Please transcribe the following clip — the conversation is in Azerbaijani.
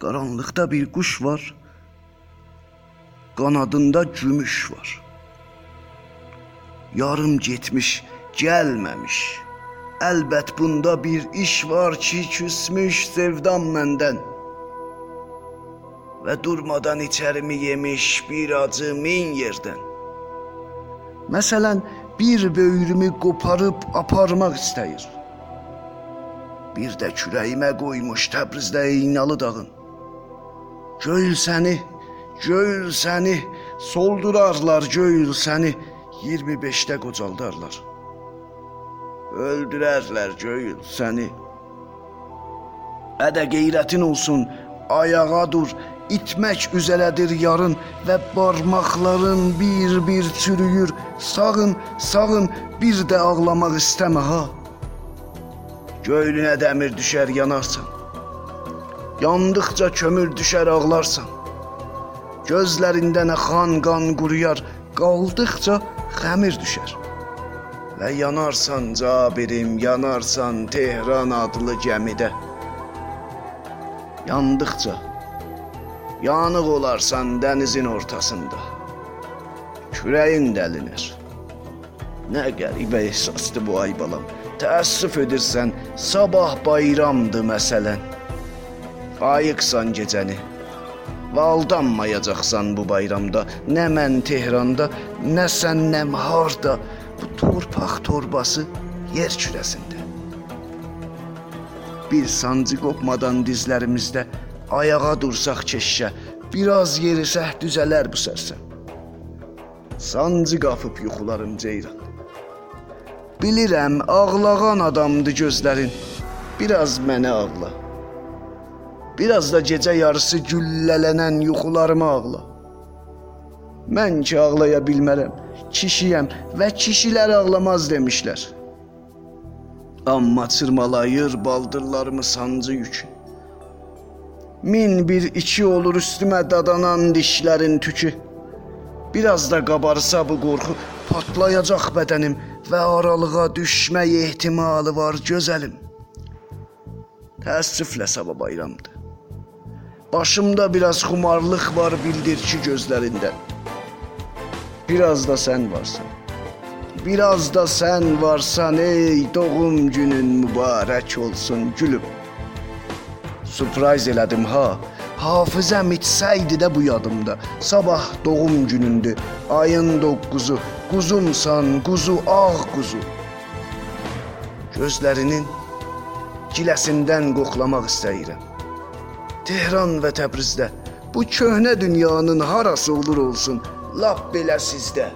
Qaranlıqda bir quş var. Qanadında gümüş var. Yarım getmiş, gəlməmiş. Əlbət bunda bir iş var ki, küsmüş sevdam məndən. Və durmadan içərimi yemiş bir acı min yerdən. Məsələn, bir böyrümü qoparıb aparmaq istəyir. Bir də kürəyimə qoymuş Təbrizdə İynalı dağın. Göyül səni, göyül səni, soldurarlar göyül səni, 25-də qocaldarlar. Öldürərlər göyül səni. Ədə qeyrətin olsun, ayağa dur, itmək üzərədir yarın və barmaqların bir-bir çürüyür. Sağın, sağın, bir də ağlamaq istəmə ha. Göylünə dəmir düşər yanarsan. Yandıqca kömür düşər ağlarsan. Gözlərindən axan qan quruyar, qaldıqca xəmir düşər. Və yanarsan Cabirim, yanarsan Tehran adlı gəmidə. Yandıqca yanıq olarsan dənizin ortasında. Kürəyin dəlinir. Nə qəribə ehsasdır bu ay balam. Təəssüf edirsən, sabah bayramdır məsələn. Ayıqsan gecəni. Və aldanmayacaqsan bu bayramda. Nə mən Tehranda, nə sən nəm harda. Bu torpaq torbası yer kürəsində. Bir sancı qopmadan dizlərimizdə ayağa dursaq keşşə, biraz yerisəh düzələr bu sərsəm. Sancı qapıb yuxularım ceyran. Bilirəm, ağlağan adamdı gözlərin. Biraz mənə ağla. Biraz da gecə yarısı güllələnən yuxularımı ağla. Mən ki ağlaya bilmərəm. Kişiyəm və kişilər ağlamaz demişlər. Amma çırmalayır baldırlarımı sancı yükün. Min bir iki olur üstümə dadanan dişlərin tükü. Biraz da qabarsa bu qorxu patlayacaq bədənim və aralığa düşmək ehtimalı var gözəlim. Təəssüflə sabah bayramdır. Başımda biraz xumarlıq var bildir ki gözlərində. Biraz da sən varsan. Biraz da sən varsan ey doğum günün mübarək olsun gülüm. Surprise elədim ha. Hafizəm itsəydi də bu yadımda. Sabah doğum günündür. Ayın 9-u. Quzumsan, quzu, ağ quzu. Gözlərinin giləsindən qoxlamaq istəyirəm. Tehran və Təbrizdə bu köhnə dünyanın harası olur olsun, lap belə sizdə.